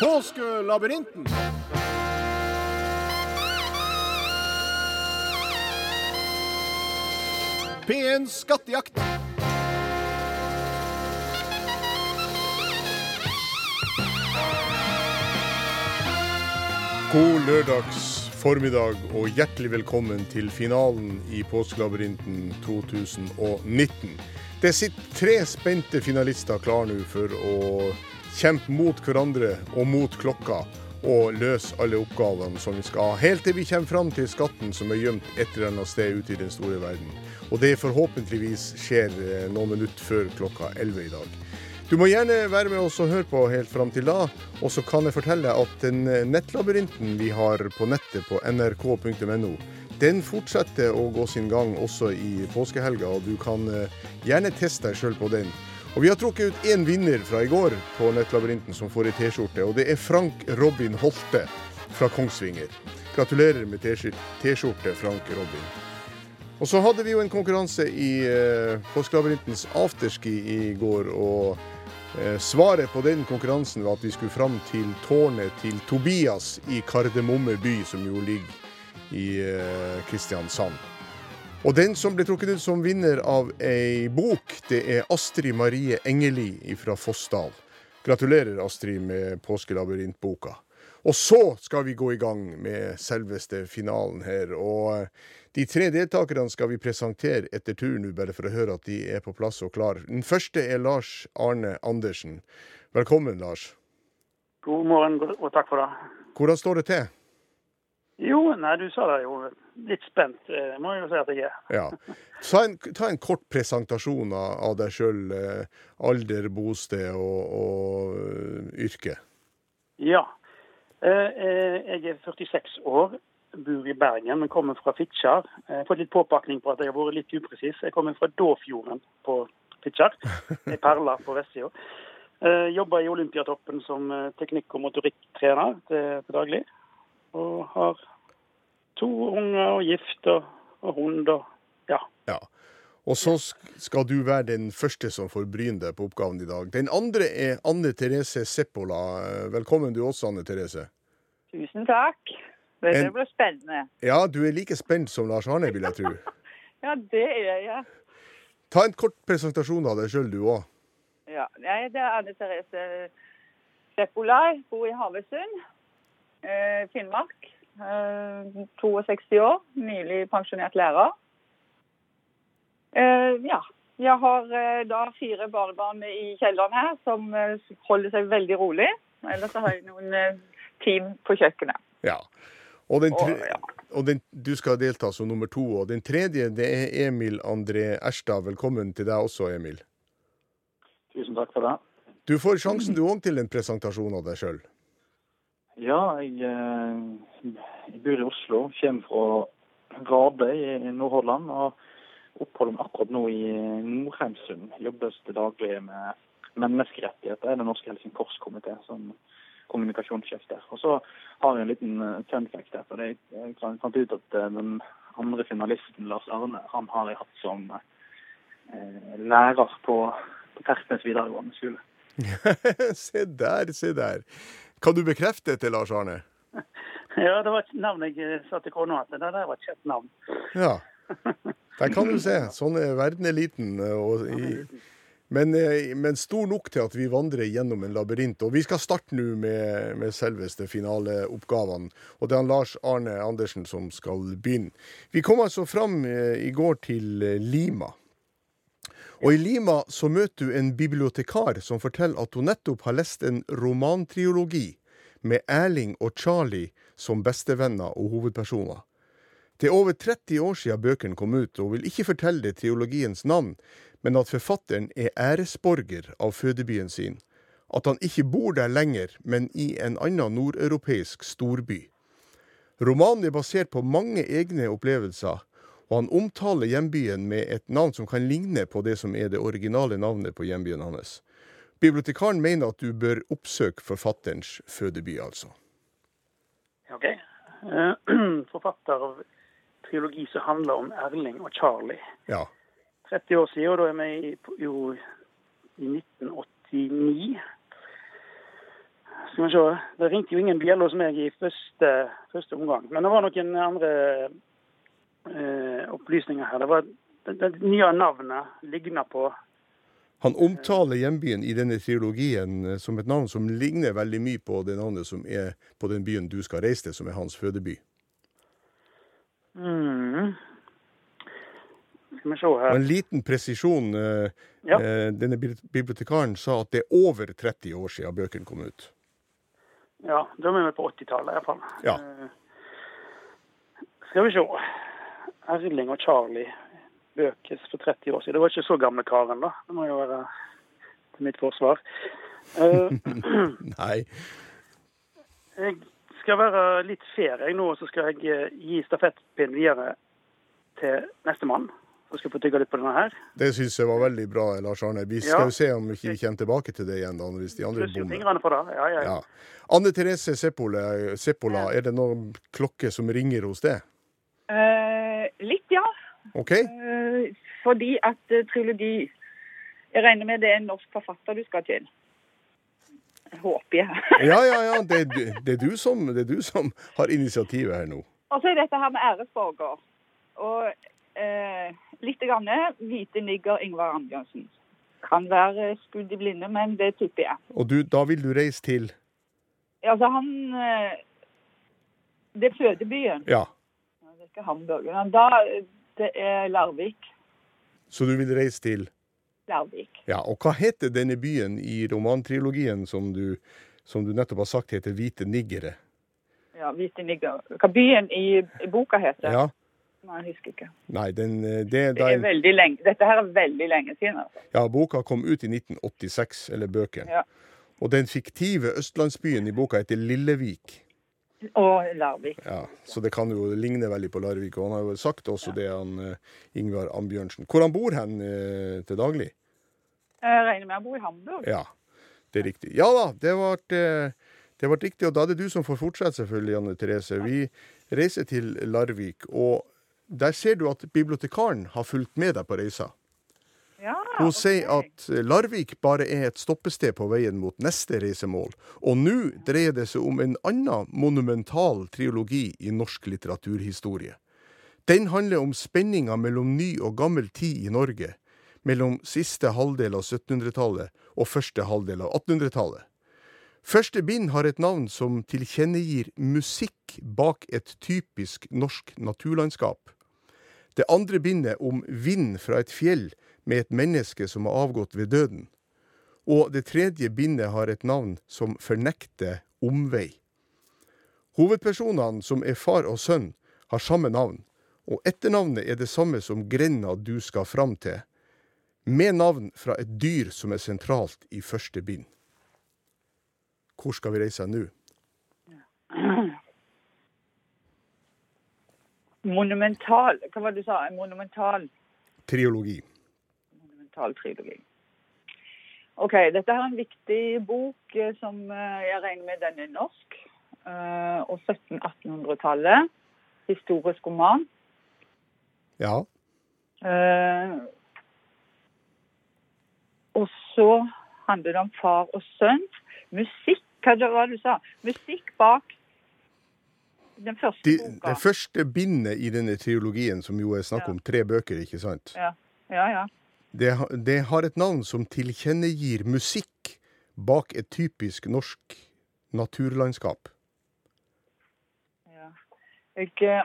Påskelabyrinten. P1 Skattejakt. God lørdags formiddag og hjertelig velkommen til finalen i Påskelabyrinten 2019. Det sitter tre spente finalister klar nå for å kjempe mot hverandre og mot klokka og løse alle oppgavene som vi skal ha, helt til vi kommer fram til skatten som er gjemt et eller annet sted ute i den store verden. Og det forhåpentligvis skjer eh, noen minutter før klokka 11 i dag. Du må gjerne være med oss og høre på helt fram til da. Og så kan jeg fortelle at den nettlabyrinten vi har på nettet på nrk.no, den fortsetter å gå sin gang også i påskehelga, og du kan eh, gjerne teste deg sjøl på den. Og Vi har trukket ut én vinner fra i går på Nettlabyrinten som får ei T-skjorte, og det er Frank Robin Holte fra Kongsvinger. Gratulerer med T-skjorte, Frank Robin. Og så hadde vi jo en konkurranse i eh, Påskelabyrintens afterski i går, og Eh, svaret på den konkurransen var at vi skulle fram til tårnet til Tobias i Kardemomme by, som jo ligger i eh, Kristiansand. Og den som ble trukket ut som vinner av ei bok, det er Astrid Marie Engeli fra Fossdal. Gratulerer, Astrid, med Påskelabyrintboka. Og så skal vi gå i gang med selveste finalen her. Og de tre deltakerne skal vi presentere etter tur nå, bare for å høre at de er på plass og klar. Den første er Lars Arne Andersen. Velkommen, Lars. God morgen og takk for det. Hvordan står det til? Jo, nei, du sa det jo. Litt spent, det må jeg jo si at jeg er. Ja. Ta en, ta en kort presentasjon av, deg sjøl. Eh, alder, bosted og, og uh, yrke. Ja. Eh, jeg er 46 år bor i Bergen, men kommer fra Fitjar. Jeg har fått litt påpakning på at jeg har vært litt upresis. Jeg kommer fra Dåfjorden på Fitjar, ei perle på vestsida. Jobber i Olympiatoppen som teknikk- og motorikktrener til, til, daglig. Og har to unger og gift og, og hund og ja. ja. Og så skal du være den første som får bryne deg på oppgaven i dag. Den andre er Anne Therese Seppola. Velkommen du også, Anne Therese. Tusen takk. Det blir spennende. Ja, du er like spent som Lars Arne, vil jeg tro. ja, det er jeg. Ta en kort presentasjon av deg sjøl, du òg. Ja, jeg er Anne Therese Seppola. bor i Havøysund, Finnmark. Eh, 62 år, nylig pensjonert lærer. Eh, ja. Jeg har eh, da fire barnebarn i kjelleren her som eh, holder seg veldig rolig. Ellers har jeg noen eh, team på kjøkkenet. Ja. Og, den tre, og den, du skal delta som nummer to. Og den tredje det er Emil André Erstad. Velkommen til deg også, Emil. Tusen takk for det. Du får sjansen du òg til en presentasjon av deg sjøl. Ja, jeg, eh, jeg, bor i Oslo. Kommer fra Radøy i Nordhordland. Og oppholder meg akkurat nå i Nordheimsund. Jobbes til daglig med menneskerettigheter i Den norske Helsingforskomité som kommunikasjonssjef der. Og så har jeg en liten fun fact her. for Jeg, fant ut at uh, den andre finalisten, Lars Arne, han har jeg hatt som lærer på, på Tertnes videregående skole. se der, se der. Kan du bekrefte til Lars Arne? Ja, det var et navn jeg satte kona til. Det der var et kjent navn. Ja. Der kan du se. Sånn er verden er liten. I, men, eh, men, stor nok til at vi vandrer gjennom en labyrint. Og vi skal starte nå med, med, selveste finaleoppgavene. Og det er han Lars Arne Andersen som skal begynne. Vi kom altså fram eh, i går til eh, Lima. Og i Lima så møter du en bibliotekar som forteller at hun nettopp har lest en romantriologi med Erling og Charlie som bestevenner og hovedpersoner. Det er over 30 år siden bøkene kom ut, og vil ikke fortelle triologiens navn, men at forfatteren er æresborger av fødebyen sin. At han ikke bor der lenger, men i en annen nordeuropeisk storby. Romanen er basert på mange egne opplevelser, og han omtaler hjembyen med et navn som kan ligne på det som er det originale navnet på hjembyen hans. Bibliotekaren mener at du bør oppsøke forfatterens fødeby, altså. Ok. Uh, forfatter av trilogi som handler om Erling og Charlie. Ja. 30 år siden, og da er vi jo i 1989. Skal vi se. Det ringte jo ingen bjeller hos meg i første, første omgang. Men det var noen andre eh, opplysninger her. Det var det, nye navnet ligner på Han omtaler hjembyen i denne trilogien eh, som et navn som ligner veldig mye på det navnet som er på den byen du skal reise til, som er hans fødeby. mm, Skal vi se her. en liten presisjon. eh, Ja. eh, Denne bibliotekaren sa at det er over 30 år siden bøkene kom ut. Ja, da er vi på 80-tallet iallfall. Ja. Eh, skal vi se. Erling og Charlie bøkes for 30 år siden. Det var ikke så gamle karen, da. Det må jo være til mitt forsvar. Uh, Nei. jeg skal være litt fair jeg nå, så skal jeg eh, gi stafettpinnen videre til nestemann. Så skal jeg få tygge litt på denne her. Det syns jeg var veldig bra, Lars Arne. Vi skal Ja. jo se om vi ikke kommer tilbake til det igjen da, hvis de andre bommer. Ja, ja, ja. Ja. Anne Therese Seppola, er det noen klokke som ringer hos deg? Eh, ja. OK? Eh, fordi at eh, trilogi Jeg regner med det er en norsk forfatter du skal til. Håper jeg. Ja, ja, ja. Det er, det, er du som, det er du som har initiativet her nå. Og så er dette her med æresborger. Og eh, litt grann hvite nigger Ingvar Ambjørnsen. Kan være skudd i blinde, men det tipper jeg. Og du, da vil du reise til Altså, han eh, Det er fødebyen. Ja. Det er ikke Hamburg. Da det er Larvik. Så du vil reise til Larvik. Ja, og hva heter denne byen i romantrilogien som du, som du nettopp har sagt heter Hvite niggere? Ja, hvite niggere. Hva byen i, i boka heter? Ja? Nei, jeg husker ikke. Nei, den, det, det, Det er veldig lenge. Dette her er veldig lenge siden. Altså. ja, boka kom ut i 1986, eller bøkene. Ja. Og den fiktive østlandsbyen i boka heter Lillevik. Og Larvik. Ja, Så det kan jo ligne veldig på Larvik. Og han har jo sagt også det, han eh, Ingvar Ambjørnsen. Hvor han bor hen eh, til daglig? Jeg regner med han bor i Hamburg. Ja, det er riktig. Ja da, det ble, eh, det ble riktig. Og da er det du som får fortsette, selvfølgelig, Janne Therese. Vi reiser til Larvik, og der ser du at bibliotekaren har fulgt med deg på reisa. Hun sier at Larvik bare er et stoppested på veien mot neste reisemål. Og nå dreier det seg om en annen monumental triologi i norsk litteraturhistorie. Den handler om spenninga mellom ny og gammel tid i Norge, mellom siste halvdel av 1700-tallet og første halvdel av 1800-tallet. Første bind har et navn som tilkjennegir musikk bak et typisk norsk naturlandskap. Det andre bindet om vind fra et fjell med et menneske som har avgått ved døden. Og det tredje bindet har et navn som fornekter omvei. Hovedpersonene, som er far og sønn, har samme navn, og etternavnet er det samme som grenda du skal fram til, med navn fra et dyr som er sentralt i første bind. Hvor skal vi reise nå? Monumental Hva var det du sa? Monumental, Triologi. Monumental trilogi. OK, dette er en viktig bok eh, som eh, jeg regner med den er norsk. eh, Og 1700-1800-tallet. Historisk roman. Ja. Og så handler det om far og sønn. Musikk, hva det var det du sa? Musikk bak den første De, boka. det første bindet i denne triologien, som jo er snakk Ja. om tre bøker, ikke sant? Ja, ja. ja. Det, det har et navn som tilkjennegir musikk bak et typisk norsk naturlandskap. ja. Jeg eh,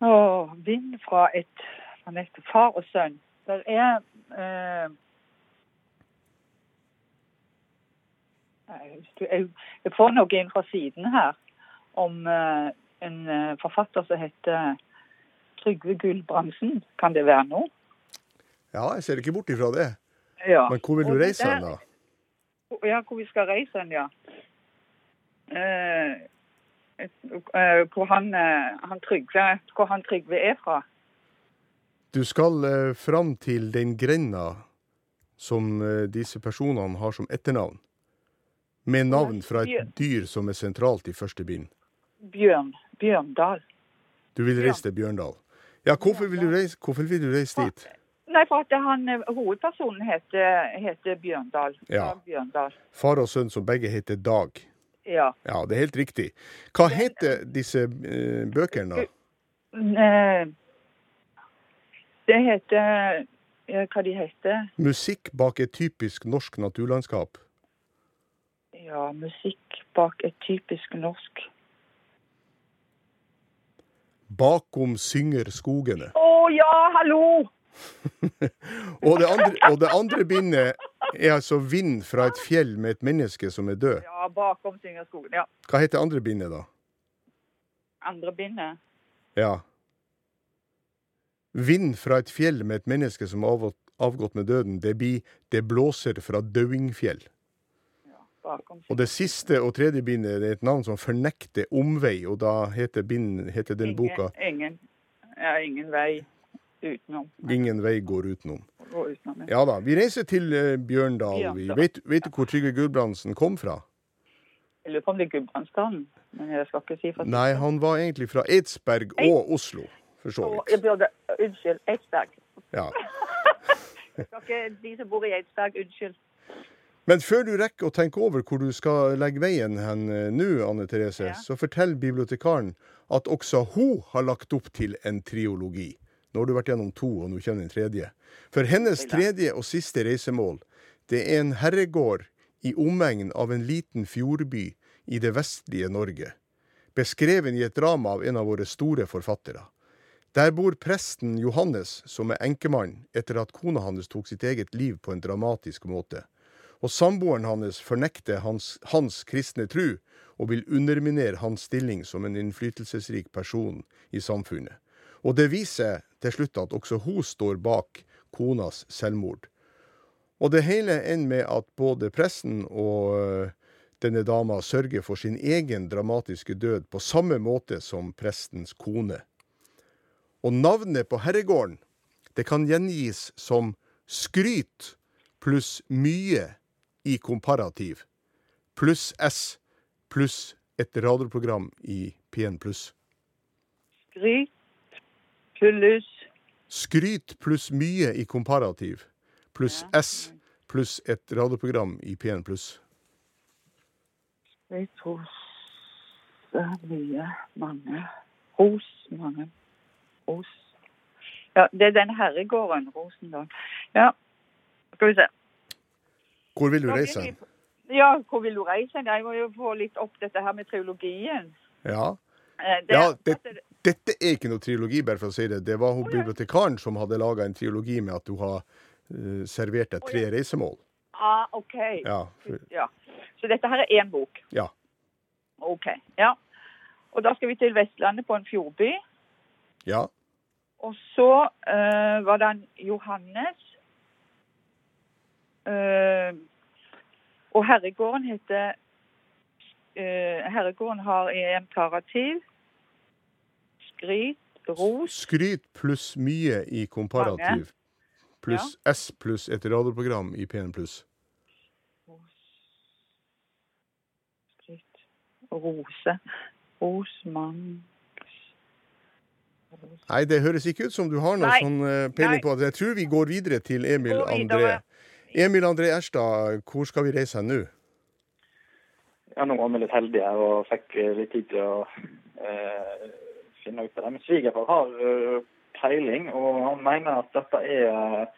Å, vind fra et fra far og sønn. Det er eh, jeg får noe inn fra siden her om eh, en eh, forfatter som heter Trygve Gulbrandsen. Kan det være noe? Ja, jeg ser ikke bort ifra det. Ja. Men hvor vil du reise hen, da? Ja, hvor vi skal reise hen, ja. Eh, eh, hvor han, eh, han Trygve, hvor han Trygve er fra. Du skal eh, fram til den grenda som eh, disse personene har som etternavn. Med navn fra et dyr som er sentralt i første bind. Bjørn. Bjørndal. Du vil reise til Bjørndal. Ja, hvorfor vil du reise, vil du reise dit? Nei, for at han, hovedpersonen heter, heter Bjørndal. Ja. Bjørndal. Far og sønn som begge heter Dag. Ja. Ja, det er helt riktig. Hva heter disse uh, bøkene, da? Eh, Det heter ja, Hva de heter? Musikk bak et typisk norsk naturlandskap. Ja, musikk bak et typisk norsk Bakom synger skogene. Å ja, hallo! Og det, andre, og det andre bindet er altså vind fra et fjell med et menneske som er død. Ja, bakom synger skogen. Ja. Hva heter andre bindet, da? Andre bindet. Ja. Vind fra et fjell med et menneske som avgått, avgått med døden, det blir Det blåser fra Dauingfjell. Bakom Og det siste og tredje bindet det er et navn som fornekter omvei, og da heter, bind, heter den boka Ingen, ja, ingen vei utenom. 'Ingen vei går utenom'. Ja. Ja da. Vi reiser til eh, Bjørndal. Ja, vet, vet du hvor Trygve Gulbrandsen kom fra? Jeg lurer på om det er Gudbrandsdalen, men jeg skal ikke si for Nei, han var egentlig fra Eidsberg og Oslo, for så vidt. Unnskyld, Eidsberg. Ja. Ikke de som bor i Eidsberg, unnskyld. Men før du rekker å tenke over hvor du skal legge veien hen eh, nå, Anne Therese, Ja. så fortell bibliotekaren at også hun har lagt opp til en triologi. Nå har du vært gjennom to, og nå kommer den tredje. For hennes tredje og siste reisemål, det er en herregård i omegn av en liten fjordby i det vestlige Norge. Beskreven i et drama av en av våre store forfattere. Der bor presten Johannes, som er enkemann etter at kona hans tok sitt eget liv på en dramatisk måte. Og samboeren hans fornekter hans, hans kristne tru og vil underminere hans stilling som en innflytelsesrik person i samfunnet. Og det viser til slutt at også hun står bak konas selvmord. Og det hele ender med at både presten og øh, denne dama sørger for sin egen dramatiske død på samme måte som prestens kone. Og navnet på herregården, det kan gjengis som skryt pluss mye i komparativ, pluss S pluss et radioprogram i P1 pluss. Skryt, pluss, Skryt pluss mye i komparativ, pluss Ja. S pluss et radioprogram i P1 pluss. hos eh, mye, mange, hos mange, hos. Ja, det er den herregården, Rosendal. Ja, skal vi se. Hvor vil du reise? Ja, hvor vil du reise? Jeg må jo få litt opp dette her med trilogien. Ja. Eh, Det, Ja, det- Dette er ikke noe trilogi, bare for å si det. Det var hun bibliotekaren som hadde laga en trilogi med at du har uh, servert deg tre reisemål. Ah, OK. Ja, for, Ja. Så dette her er én bok? ja. OK. Ja. Og da skal vi til Vestlandet, på en fjordby. ja. Og så uh, var det en Johannes. Eh, og herregården heter eh, Herregården har i imperativ skryt, ros Skryt pluss mye i komparativ. Pluss S pluss et radioprogram i P1 pluss. skryt, rose. Rosmann Nei, det høres ikke ut som du har noe Nei. sånn eh, peiling på det. Jeg tror vi går videre til Emil André. Emil André Erstad, hvor skal vi reise hen nå? Ja, nå var vi litt heldige og fikk eh, litt tid til å eh, finne ut av det. Men svigerfar har eh, peiling, og han mener at dette er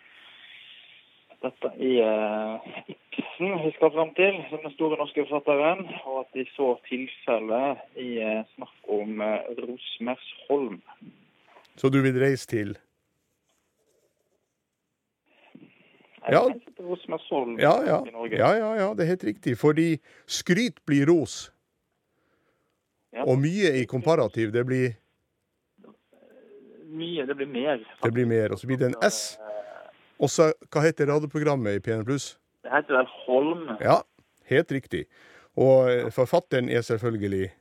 dette er eh, Ibsen vi skal fram til, som den store norske forfatteren. Og at i så tilfelle er snakk om Rosmersholm. Så du vil reise til Ja. reiser til Rosmersholm Ja, ja. i Norge. Ja, ja, ja, det er helt riktig. Fordi skryt blir ros, Ja. og mye i komparativ, det blir, Mye, det blir mer. det blir mer. Og så blir det en S. Og så, hva heter radioprogrammet i P1 pluss? Det heter vel Holm. Ja, helt riktig. Og eh, forfatteren er selvfølgelig Eh,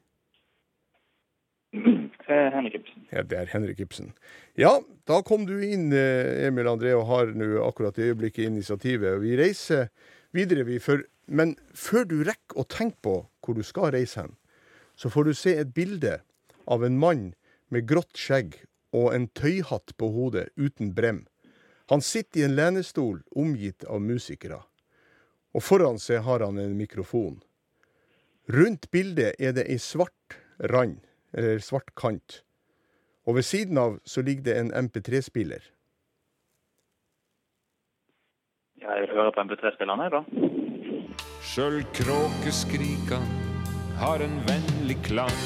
Henrik Ibsen. Ja, det er Henrik Ibsen. Ja, da kom du inn, eh, Emil André, og har nå akkurat i øyeblikket initiativet. Vi reiser videre, vi. For, men før du rekker å tenke på hvor du skal reise hen, så får du se et bilde av en mann med grått skjegg og en tøyhatt på hodet uten brem. Han sitter i en lenestol omgitt av musikere, og foran seg har han en mikrofon. Rundt bildet er det ei svart rand, eller svart kant, og ved siden av så ligger det en MP3-spiller. Ja, jeg vil høre på MP3-spilleren, jeg, da. Sjøl kråkeskrikan har en vennlig klang.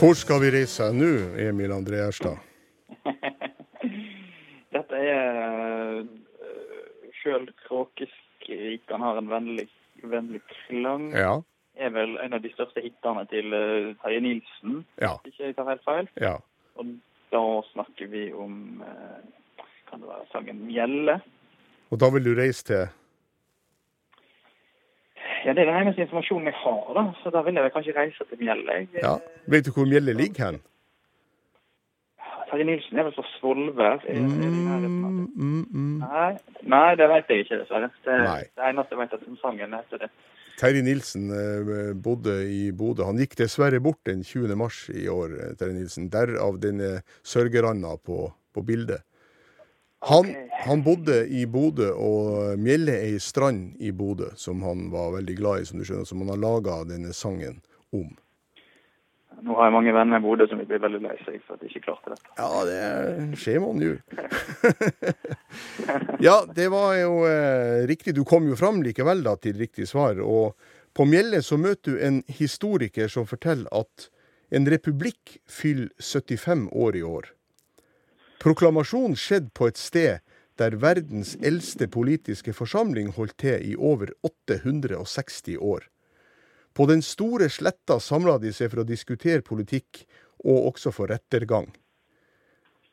Hvor skal vi reise nå, Emil André Erstad? Dette er uh, Sjøl Kråkeskrikan har en vennlig, vennlig klang. Ja. Er vel en av de største hitene til uh, Terje Nilsen, Ja. hvis ikke jeg tar helt feil. ja. Og da snakker vi om uh, kan det være sangen 'Mjelle'. Og da vil du reise til Ja, Det er den eneste informasjonen jeg har, da. Så da vil jeg vel kanskje reise til Mjelle. Jeg, Ja. Vet du hvor Mjelle ligger hen? Terje Nilsen er vel fra Svolvær? Av? Mm, mm, mm. Nei, nei, det vet jeg ikke, dessverre. Det, Nei. det eneste jeg vet, er at sangen heter det. Terje Nilsen eh, bodde i Bodø. Han gikk dessverre bort den 20. mars i år, eh, Terje Nilsen. Derav denne sørgeranda på, på bildet. Han, han bodde i Bodø, og Mjelle er ei strand i Bodø som han var veldig glad i, som du skjønner, som han har laga denne sangen om. Nå har jeg mange venner i Bodø som vil bli veldig lei seg for at de ikke klarte dette. Ja, det skjer man jo. ja, det var jo eh, riktig. Du kom jo fram likevel da til riktig svar. Og på Mjelle så møter du en historiker som forteller at en republikk fyller 75 år i år. Proklamasjonen skjedde på et sted der verdens eldste politiske forsamling holdt til i over 860 år. På den store sletta samla de seg for å diskutere politikk, og også for rettergang.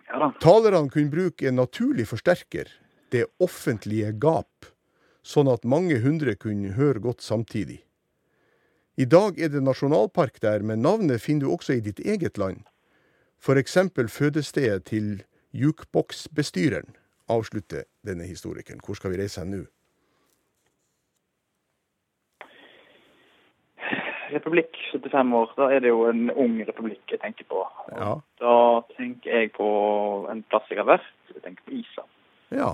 Ja. Talerne kunne bruke en naturlig forsterker, det offentlige gap, sånn at mange hundre kunne høre godt samtidig. I dag er det nasjonalpark der, men navnet finner du også i ditt eget land. Eksempel fødestedet til jukeboksbestyreren, avslutter denne historikeren. Hvor skal vi reise hen nå? Republikk 75 år, da er det jo en ung republikk jeg tenker på. Ja. Da tenker jeg på en plass jeg har vært. Jeg tenker på Island. Ja.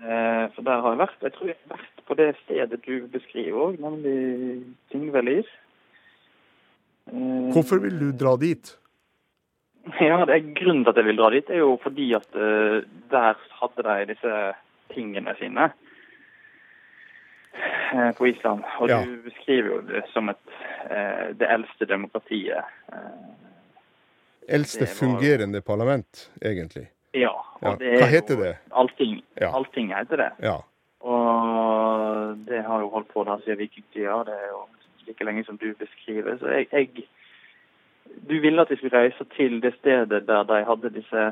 Eh, for der har jeg vært. Jeg tror jeg har vært på det stedet du beskriver òg, nemlig Tingvellir. Eh, Hvorfor vil du dra dit? Ja, det er Grunnen til at jeg vil dra dit, er jo fordi at uh, der hadde de disse tingene sine uh, på Island. Og Ja. du beskriver jo det som et, uh, det eldste demokratiet. Eldste var fungerende parlament, egentlig. ja. Ja. Hva heter jo det? Allting. Ja. Allting heter det. Ja. Og det har jo holdt på da siden vikingtida. Det er jo like lenge som du beskriver. Så jeg, jeg Du ville at vi skulle reise til det stedet der de hadde disse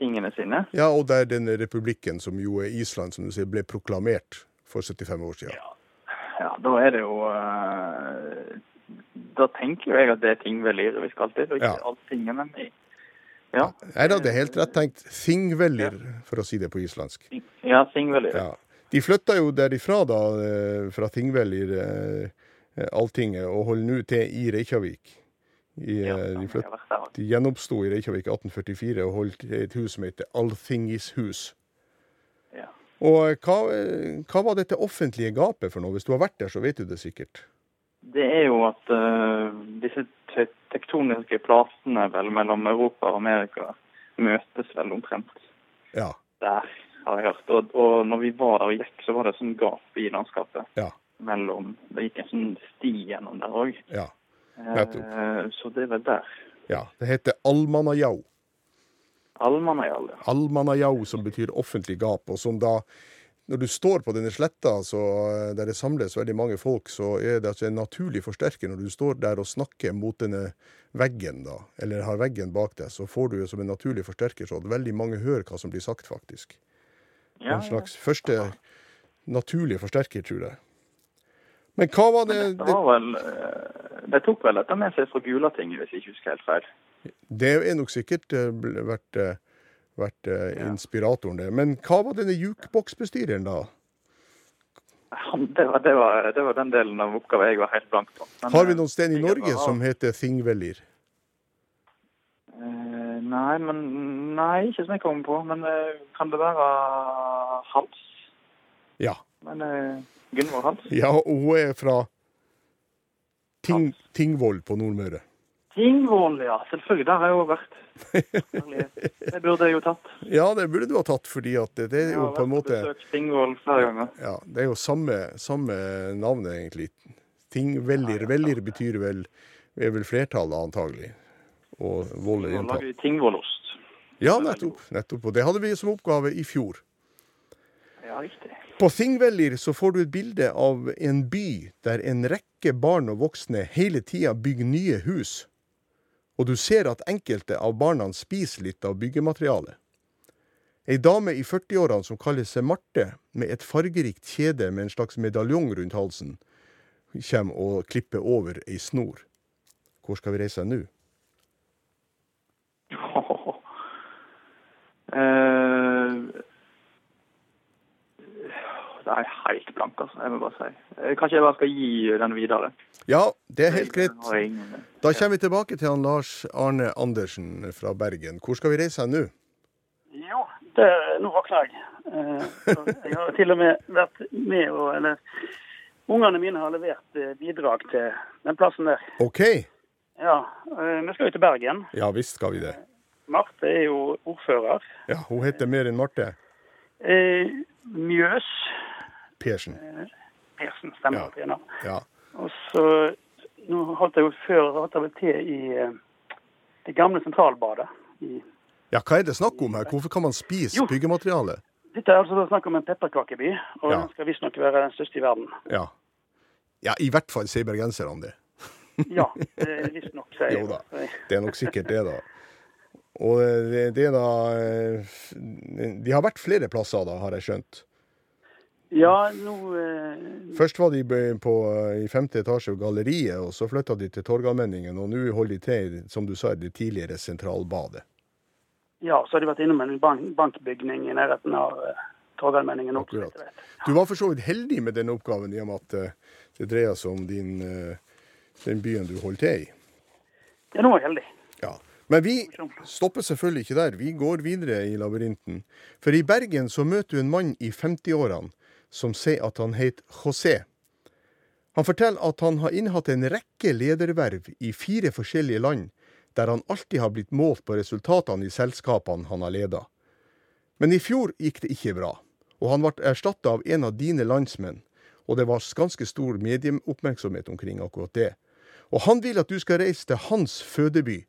tingene sine. ja, og der den republikken, som jo er Island, som du sier, ble proklamert for 75 år siden. Ja, da er det jo eh, Da tenker jo jeg at det er Tingvellir vi skal til, og ikke Ja. alltingen. Men ja. Nei da, det er helt rett tenkt. Thingvellir, for å si det på islandsk. Ja, Thingvellir. Ja. De flytta jo derifra, da, eh, fra Thingvellir, eh, Alltinget, og holder nå til i Reykjavik. I, Ja, eh, de, også. de gjenoppsto i Reykjavik i 1844 og holdt et hus som heter Althingishus. Ja. Og eh, hva, eh, hva var dette offentlige gapet for noe? Hvis du har vært der, så vet du det sikkert. Det er jo at uh, disse te tektoniske platene vel mellom Europa og Amerika møtes vel omtrent Ja. der, har jeg hørt. Og, og når vi var der og gikk, så var det sånn gap i landskapet. Ja. mellom Det gikk en sånn sti gjennom der òg. Ja. Nettopp. så det vel der. ja. Det heter Almanajau. Almanajau, ja. Almanajau, som betyr offentlig gap, og som da når du står på denne sletta så, eh, der det samles veldig mange folk, så er det altså en naturlig forsterker. Når du står der og snakker mot denne veggen, da, eller har veggen bak deg, så får du det som en naturlig forsterker så at veldig mange hører hva som blir sagt, faktisk. Ja, En slags første naturlige forsterker, tror jeg. Men hva var det, Det var vel det tok vel dette med seg fra Gulatinget, hvis jeg ikke husker helt feil. Det er nok sikkert eh, vært, eh, vært eh, inspiratoren, det. Men hva var denne jukeboksbestyreren, da? Han, det, var, det, var, det var den delen av oppgaven jeg var helt blank på. Men, Har vi eh, noen sted i Norge var- som heter Thingvellir? Uh, Nei, men Nei, ikke som jeg kommer på. Men uh, kan det være Hals? Ja. Men eh, Gunvor Hans? Ja, hun er fra Ting, Tingvoll på Nordmøre. Tingvoll, ja. Selvfølgelig. Der har jeg jo vært. Det burde jeg jo tatt. Ja, det burde du ha tatt, fordi at det, det er jo på en måte måte har besøkt Tingvoll flere ganger. Ja, det er jo samme, samme navnet, egentlig. Tingvellir. Vellir betyr vel er vel flertallet, antagelig. Og vold er lager Tingvollost. Ja, nettopp. nettopp. Og det hadde vi som oppgave i fjor. Ja, riktig. På Thingvellir så får du et bilde av en by der en rekke barn og voksne hele tida bygger nye hus. Og du ser at enkelte av barna spiser litt av byggematerialet. Ei dame i 40-årene som kaller seg Marte, med et fargerikt kjede med en slags medaljong rundt halsen, kommer og klipper over ei snor. Hvor skal vi reise nå? Eh, det er helt blank, altså. Jeg må bare si. Eh, Kanskje jeg bare skal gi den videre. Ja, det er helt greit. Da kommer vi tilbake til han Lars Arne Andersen fra Bergen. Hvor skal vi reise nå? Jo, det, nå våkner jeg. Eh, jeg har til og med vært med og eller, Ungene mine har levert eh, bidrag til den plassen der. OK. Ja, Vi skal jo til Bergen. Ja visst skal vi det. Marte er jo ordfører. Ja, Hun heter mer enn Marte Eh, Mjøs Persen. Persen stemmer Ja. Ja. Og så Nå holdt jeg jo før hatt jeg vel til i eh, det gamle sentralbadet. I, ja, hva er det snakk om her? Hvorfor kan man spise Jo. byggemateriale? dette er altså snakk om en pepperkakeby, og Ja. den skal visstnok være den største i verden. Ja. ja, i hvert fall sier bergenserne det. Ja, visstnok, sier Jo da. Det er nok sikkert det, da. Og det, det er da eh, De har vært flere plasser, da, har jeg skjønt. Ja, nå eh, Først var de på, i femte etasje av galleriet, og så flytta de til Torgallmenningen, og nå holder de til, som du sa, det tidligere Sentralbadet. Ja, så har de vært innom en bank, bankbygning i nærheten av uh, Torgallmenningen også. Akkurat. Du var for så vidt heldig med denne oppgaven, i og med at eh, det dreier seg om din, eh, den byen du holder til i. Ja, nå er jeg heldig. Men vi stopper selvfølgelig ikke der. Vi går videre i labyrinten. For i Bergen så møter du en mann i 50-årene som sier at han heter José. Han forteller at han har innehatt en rekke lederverv i fire forskjellige land, der han alltid har blitt målt på resultatene i selskapene han har leda. Men i fjor gikk det ikke bra, og han ble erstatta av en av dine landsmenn, og det var ganske stor medieoppmerksomhet omkring akkurat det. Og han vil at du skal reise til hans fødeby,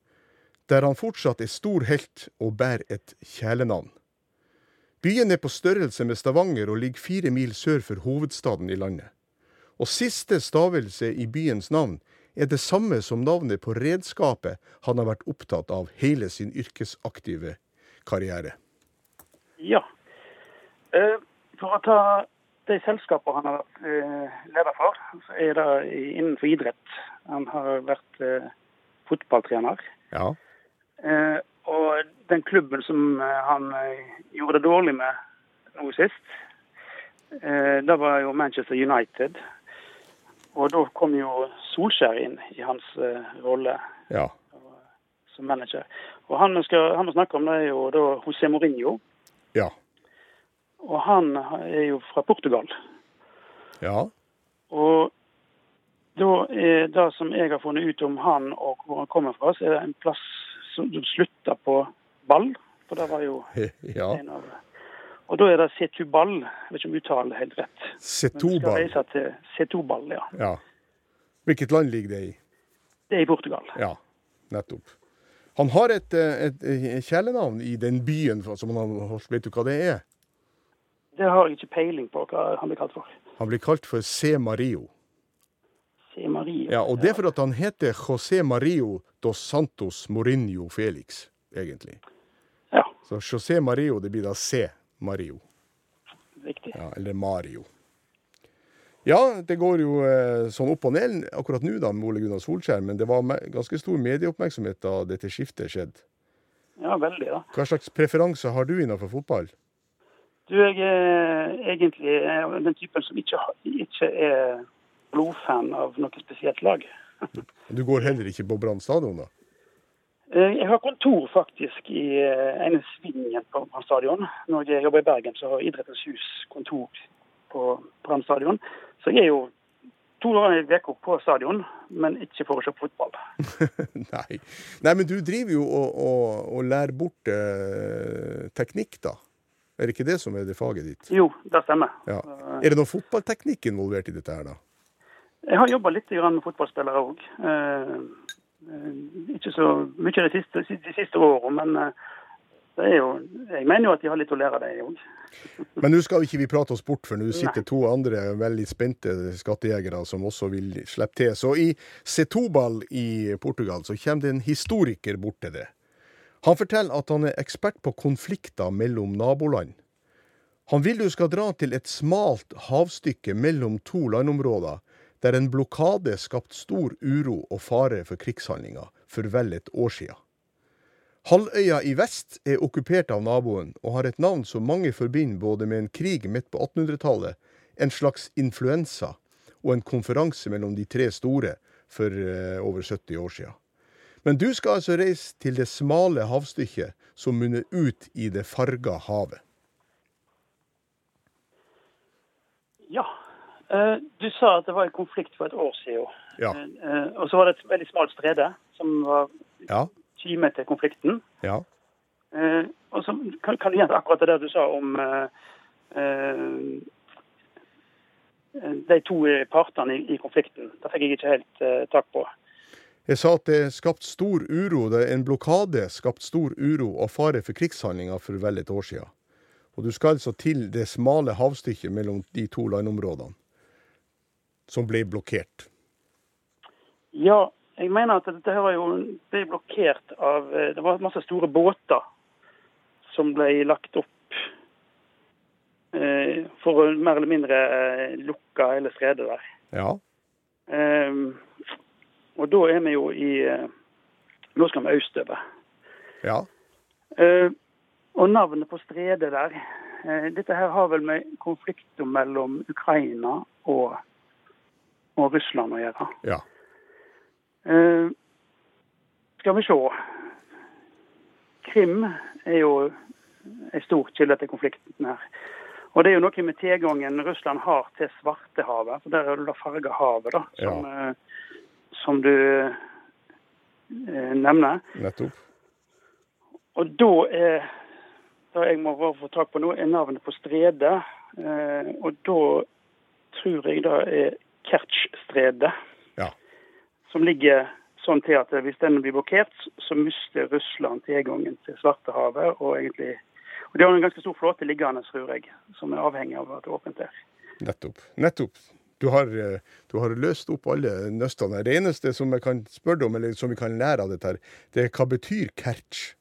der han fortsatt er stor helt og bærer et kjælenavn. Byen er på størrelse med Stavanger og ligger fire mil sør for hovedstaden i landet. Og siste stavelse i byens navn er det samme som navnet på redskapet han har vært opptatt av hele sin yrkesaktive karriere. Ja. Eh, for å ta de selskapene han har vært eh, leder for, så er det innenfor idrett. Han har vært eh, fotballtrener. Ja. Eh, og den klubben som eh, han eh, gjorde det dårlig med nå sist, da var jo Manchester United. Og da kom jo Solskjær inn i hans rolle Ja. som manager. Og han vi snakker om, det er jo da José Mourinho. Ja. Og han er jo fra Portugal. Ja. Og da er det som jeg har funnet ut om han og hvor han kommer fra, så er det en plass du på ball. For det var jo ja. en av Og da er det Setuball. Jeg vet ikke om uttalen er helt rett. Men vi skal reise til Setuball, ja. Ja. Hvilket land ligger det i? Det er i Portugal. Ja, nettopp. Han har et, eh, et, et kjælenavn i den byen som han har Vet du hva det er? Det har jeg ikke peiling på hva han blir kalt for. Han blir kalt for C. Mario. C. Mario. Ja, og det er for at han heter José Mario dos Santos Mourinho Felix, egentlig. Ja, Så José Mario, det blir da C. Mario. riktig. Ja, eller Mario. Ja, det går jo eh, sånn opp og ned akkurat nå da med Ole Gunnar Solskjær, men det var ganske stor medieoppmerksomhet da dette skiftet skjedde. Ja, veldig, da. Hva slags preferanse har du innenfor fotball? Du, jeg er egentlig eh, den typen som ikke, ikke er blodfan av noe spesielt lag. Du går heller ikke på Brann stadion, da? Eh, Jeg har kontor faktisk i eh, ene svingen på Brann stadion. Når jeg jobber i Bergen, så har Idrettens hus kontor på Brann stadion. Så jeg er jo to ganger i uka på stadion, men ikke for å se fotball. Nei. Nei, men du driver jo og, og, og lærer bort eh, teknikk, da. Er det ikke det som er det faget ditt? Jo, det stemmer. Ja. Er det noe fotballteknikk involvert i dette her, da? Jeg har jobba litt med fotballspillere òg. Ikke så mye de siste, de siste årene, men eh, det jo, jeg mener jo at de har litt å lære, det òg. Men nå skal ikke vi prate oss bort, for nå sitter to andre veldig spente skattejegere som også vil slippe til. Så i Setobal i Portugal så kommer det en historiker bort til det. Han forteller at han er ekspert på konflikter mellom naboland. Han vil du skal dra til et smalt havstykke mellom to landområder, der en blokade skapte stor uro og fare for krigshandlinger for vel et år siden. Halvøya i vest er okkupert av naboen, og har et navn som mange forbinder både med en krig midt på 1800-tallet, en slags influensa og en konferanse mellom de tre store for eh, over 70 år siden. Men du skal altså reise til det smale havstykket som munner ut i det farga havet. Ja. Eh, Du sa at det var en konflikt for et år siden. Ja. Eh, Og så var det et veldig smalt strede som var Ja, kime til konflikten. ja. Eh, og så kan, kan du gjenta akkurat det der du sa om eh, de to partene i, i konflikten. Det fikk jeg ikke helt uh, tak på. Jeg sa at det skapt stor uro, det en blokade skapt stor uro og fare for krigshandlinger for vel et år siden. Og du skal altså til det smale havstykket mellom de to landområdene, som ble blokkert. Ja, jeg mener at dette her jo ble blokkert av eh, Det var masse store båter som ble lagt opp eh, for å mer eller mindre eh, lukke hele stredet der. Ja, Eh, og da er vi jo i eh, Nå skal vi østover. ja, Eh, og navnet på stredet der eh, Dette her har vel med konflikten mellom Ukraina og, og Russland å gjøre. ja. Uh, skal vi se. Krim er jo en stor kilde til konflikten her. Og det er jo noe med tilgangen Russland har til Svartehavet. For der er det da farga havet, da, som, eh, som du eh, nevner. Nettopp. Og da er det jeg må få tak på nå, er navnet på stredet. Eh, og da tror jeg det er Kertsjstredet. Ja. Som ligger sånn til at hvis den blir blokkert, så mister Russland tilgangen til Svartehavet. Og egentlig og de har en ganske stor flåte liggende, tror jeg, som er avhengig av at det er åpent der. Nettopp. Nettopp. Du har, eh, du har løst opp alle nøstene. Det eneste som jeg kan spørre deg om, eller som vi kan lære av dette, her, det er hva betyr Kertsj?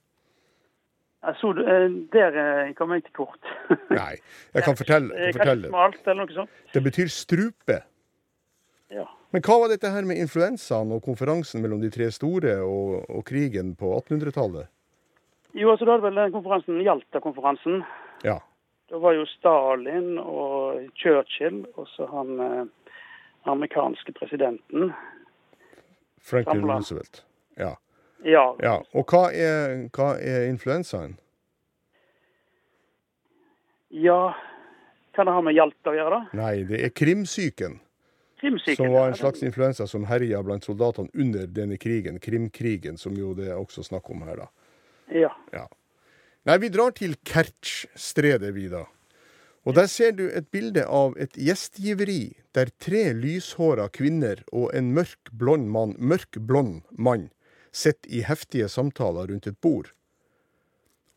Altså, eh, der eh, kom jeg til kort. Nei, jeg kan fortelle, Eh, jeg kan fortelle Kanskje eller noe sånt. Det betyr strupe. Ja. Men hva var dette her med influensaen og konferansen mellom de tre store og, og krigen på 1800-tallet? Jo, altså da hadde vel den konferansen, Jalta-konferansen. Ja. Da var jo Stalin og Churchill og så han eh, amerikanske presidenten. Franklin Samla. Roosevelt. Ja. Ja, ja. Og hva er, hva er influensaen? ja Kan det ha med Jalta å gjøre, da? Nei, det er Krimsyken. Som var en slags influensa som herja blant soldatene under denne krigen, Krimkrigen, som jo det er også snakk om her, da. Ja. Ja. Nei, vi drar til Kertsj-stredet, vi da. Og der ser du et bilde av et gjestgiveri der tre lyshåra kvinner og en mørk blond mann, mørk blond mann sitter i heftige samtaler rundt et bord.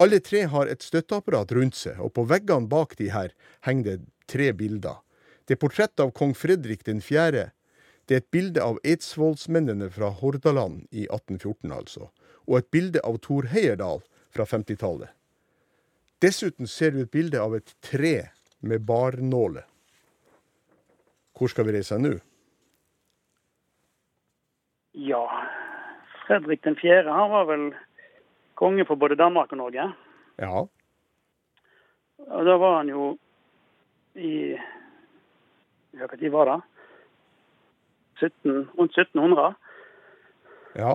Alle tre har et støtteapparat rundt seg, og på veggene bak de her henger det tre bilder. Det er portrett av kong Fredrik den fjerde. Det er et bilde av eidsvollsmennene fra Hordaland i 1814, altså. Og et bilde av Thor Heyerdahl fra 50-tallet. Dessuten ser du et bilde av et tre med barnåle. Hvor skal vi reise nå? Ja, Fredrik den fjerde, han var vel konge for både Danmark og Norge. Ja. Og da var han jo i Ja, når var det? 17, rundt 1700. Ja.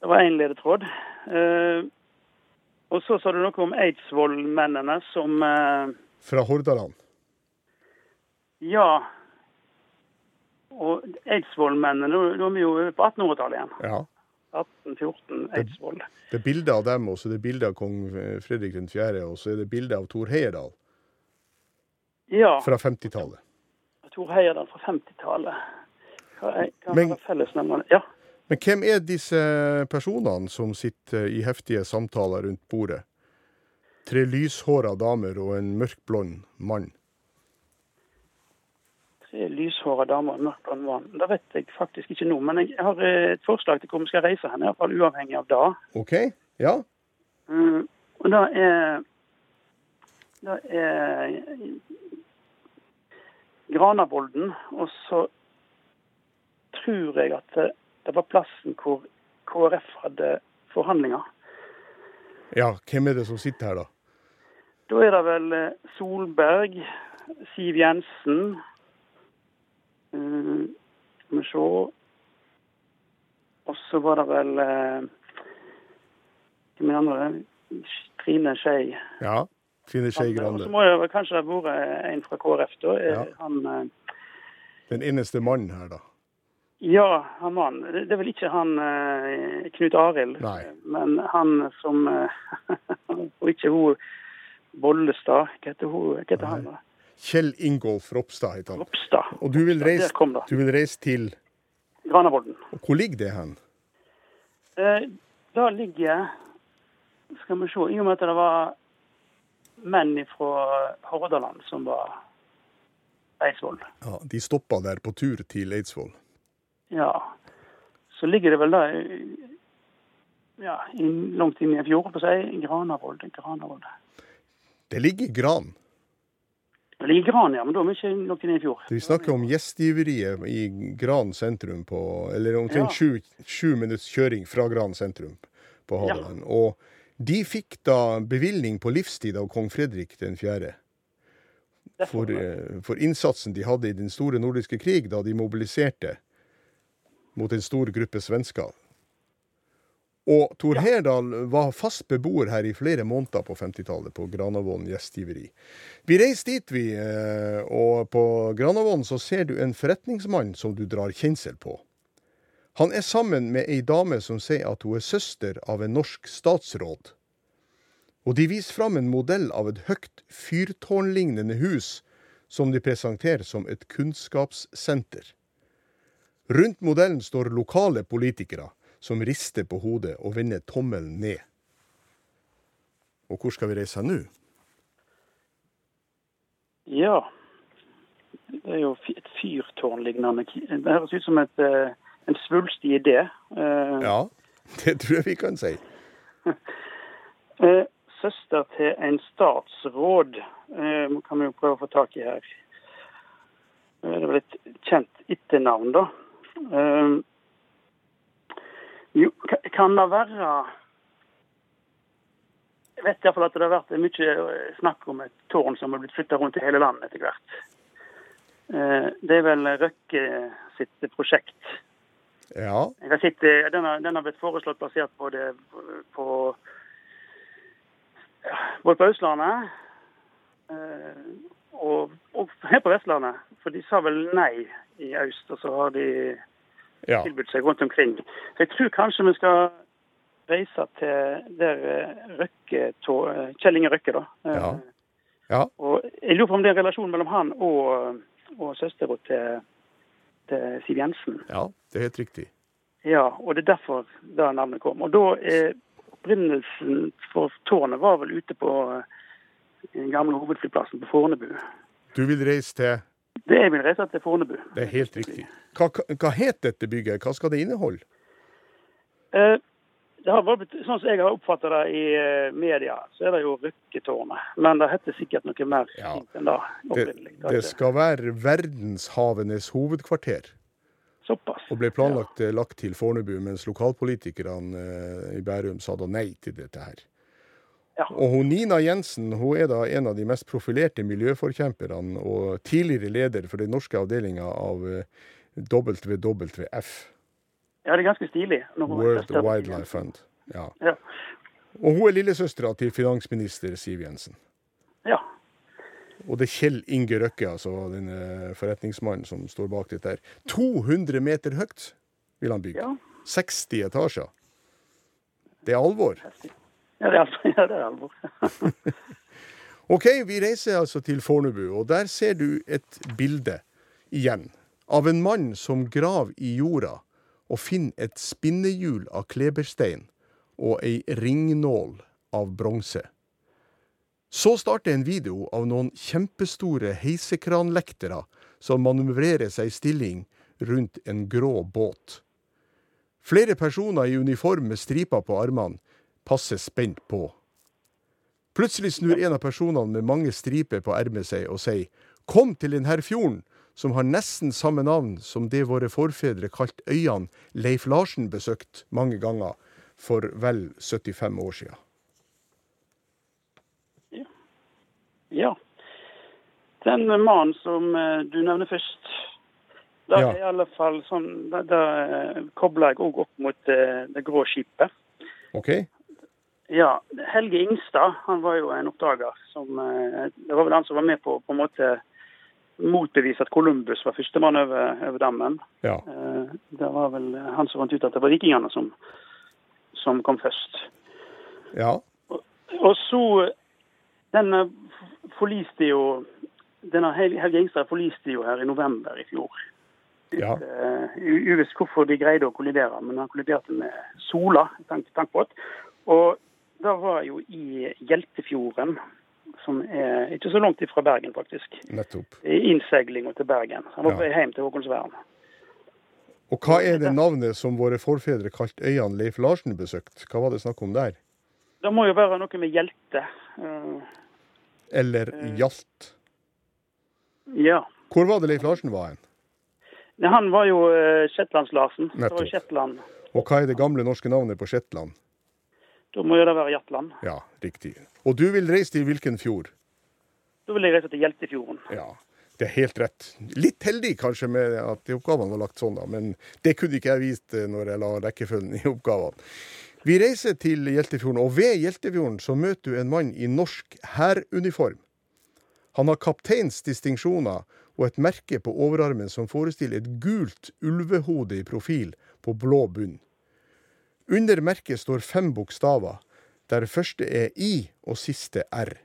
Det var én ledetråd. Eh, og så sa du noe om Eidsvollmennene som eh, Fra Hordaland. Ja. Og Eidsvollmennene, da er vi jo på 1800-tallet igjen. Ja. 1814, Eidsvoll. Det er bilde av dem, og så er det bilde av kong Fredrik 4., og så er det bilde av Thor Heyerdahl Ja. fra 50-tallet. Tor Heyerdahl fra 50-tallet. Hva er, hva Men-? Ja. Men hvem er disse personene som sitter i heftige samtaler rundt bordet? Tre lyshåra damer og en mørkblond mann. Tre lyshåra damer og en mørkblond mann. Det vet jeg faktisk ikke nå. Men jeg har eh, et forslag til hvor vi skal reise hen, iallfall uavhengig av det. OK? Ja? Mm, og det er Det er Granavolden. Og så tror jeg at det, det var plassen hvor KrF hadde forhandlinger. Ja, hvem er det som sitter her, da? Da er det vel eh, Solberg, Siv Jensen uh, Skal vi se Og så var det vel uh, Hvem er andre? Trine Skei. Ja. Trine Skei Og så må det kanskje ha vært en fra KrF, da. Eh, Ja. Han eh, Den eneste mannen her, da. Ja, han mannen. Det er vel ikke han eh, Knut Arild, men han som eh, Og ikke hun Bollestad. Hva heter, hun, hva heter han? da? Kjell Ingolf Ropstad heter han. Ropstad. Og du vil reise, du vil reise til Granavolden. og Hvor ligger det hen? Eh, da ligger Skal vi se I og med at det var menn fra Hordaland som var Eidsvoll. Ja, De stoppa der på tur til Eidsvoll. Ja. Så ligger det vel da ja, inn, langt inn i en fjord, på å si. Granavoll. Granavoll. Det ligger Gran. Det ligger Gran, ja, men da er vi ikke langt inn i en fjord. Vi snakker om gjestgiveriet i Gran sentrum, på, eller omtrent Ja. sju, sju minutts kjøring fra Gran sentrum på Hadeland. Og de fikk da bevilgning på livstid av kong Fredrik den fjerde. For, eh, for innsatsen de hadde i den store nordiske krig, da de mobiliserte mot en stor gruppe svensker. Og Tor Herdal var fast beboer her i flere måneder på 50-tallet, på Granavån gjestgiveri. Vi reiser dit, vi, eh, og på Granavån så ser du en forretningsmann som du drar kjensel på. Han er sammen med ei dame som sier at hun er søster av en norsk statsråd. Og de viser fram en modell av et høyt fyrtårnlignende hus som de presenterer som et kunnskapssenter. Rundt modellen står lokale politikere som rister på hodet og vender tommelen ned. Og hvor skal vi reise nå? Ja. Det er jo et fyrtårnlignende Det høres ut som et, eh, en svulstig idé. Eh, Ja, det tror jeg vi kan si. eh, Søster til en statsråd eh, kan vi jo prøve å få tak i her. Det er vel et kjent etternavn, da. Jo, kan det være Jeg vet iallfall at det har vært mye snakk om et tårn som har blitt flytta rundt i hele landet etter hvert. Det er vel Røkke sitt prosjekt. Ja, sett, eh, den, har, den har blitt foreslått basert på det på både på Østlandet eh, og, og her på Vestlandet. For de sa vel nei i øst, og så har de ja. tilbudt seg rundt omkring. Så jeg tror kanskje vi skal reise til der eh, Røkke, Kjell Inge Røkke, da. Ja. Ja. Og jeg lurer på om det er en relasjon mellom han og, og søstera til, til Siv Jensen. ja, det er helt riktig. Ja, og det er derfor da navnet kom. Og da er opprinnelsen for tårnet var vel ute på eh, den gamle hovedflyplassen på Fornebu. Du vil reise til Det jeg vil reise til Fornebu. Det er helt riktig. Hva- hva het dette bygget? Hva skal det inneholde? Eh, det har vært, sånn som jeg har oppfatta det i eh, media, så er det jo Rykketårnet. Men det heter sikkert noe mer Ja. enn det Det. Det ikke skal være verdenshavenes hovedkvarter. Såpass. Og ble planlagt ja. lagt til Fornebu, mens lokalpolitikerne eh, i Bærum sa da nei til dette her. Ja. Og hun Nina Jensen hun er da en av de mest profilerte miljøforkjemperne og tidligere leder for den norske avdelinga av eh, WWF, Ja, det er ganske stilig. World. Wildlife Fund. Ja. Ja. Og hun er lillesøstera til finansminister Siv Jensen. ja. Og det er Kjell Inge Røkke, altså den eh, forretningsmannen som står bak dette her. 200 meter høyt vil han bygge. Ja. 60 etasjer. Det er alvor. Ja, det er, alvor. ja, det er alvor. OK, vi reiser altså til Fornebu, og der ser du et bilde igjen av en mann som graver i jorda og finner et spinnehjul av kleberstein og ei ringnål av bronse. Så starter en video av noen kjempestore heisekranlektere som manøvrerer seg i stilling rundt en grå båt. Flere personer i uniform med striper på armene passer spent på. Plutselig snur en av personene med mange striper på ermet seg og sier Kom til denne fjorden, som har nesten samme navn som det våre forfedre kalte øyene Leif Larsen besøkte mange ganger for vel 75 år siden. Ja. Den mannen som eh, du nevner først, da Ja. i alle fall sånn, da, da eh, kobler jeg òg opp mot det, det grå skipet. OK? Ja, Helge Ingstad han var jo en oppdager. som, eh, Det var vel han som var med på på en måte motbevise at Columbus var førstemann over, over dammen. Ja. Eh, Det var vel han som fant ut at det var vikingene som, som kom først. Ja. Og så Denne forliste jo denne Helge Ingstad forliste jo her i november i fjor. Ja. Eh, Uvisst hvorfor de greide å kollidere, men han kolliderte med Sola tank, tankbåt. Og da var jo i Hjeltefjorden, som er ikke så langt ifra Bergen, faktisk. Nettopp. I innseilinga til Bergen. Han var Ja. på vei hjem til Håkonsvern. Og hva er det navnet som våre forfedre kalte øyene Leif Larsen besøkte? Hva var det snakk om der? Det må jo være noe med Hjelte. Eh, Eller Hjalt? ja. Hvor var det Leif Larsen var hen? Han var jo uh, Shetlands-Larsen. Nettopp. Shetland. Og hva er det gamle norske navnet på Shetland? Da må jo det være Hjertland. Ja, riktig. Og du vil reise til hvilken fjord? Da vil jeg reise til Hjeltefjorden. Ja, det er helt rett. Litt heldig kanskje med at oppgavene var lagt sånn, da, men det kunne ikke jeg vist eh, når jeg la rekkefølgen i oppgavene. Vi reiser til Hjeltefjorden, og ved Hjeltefjorden så møter du en mann i norsk hæruniform. Han har kapteinsdistinksjoner og et merke på overarmen som forestiller et gult ulvehode i profil på blå bunn. Under merket står fem bokstaver, der første er I og siste R.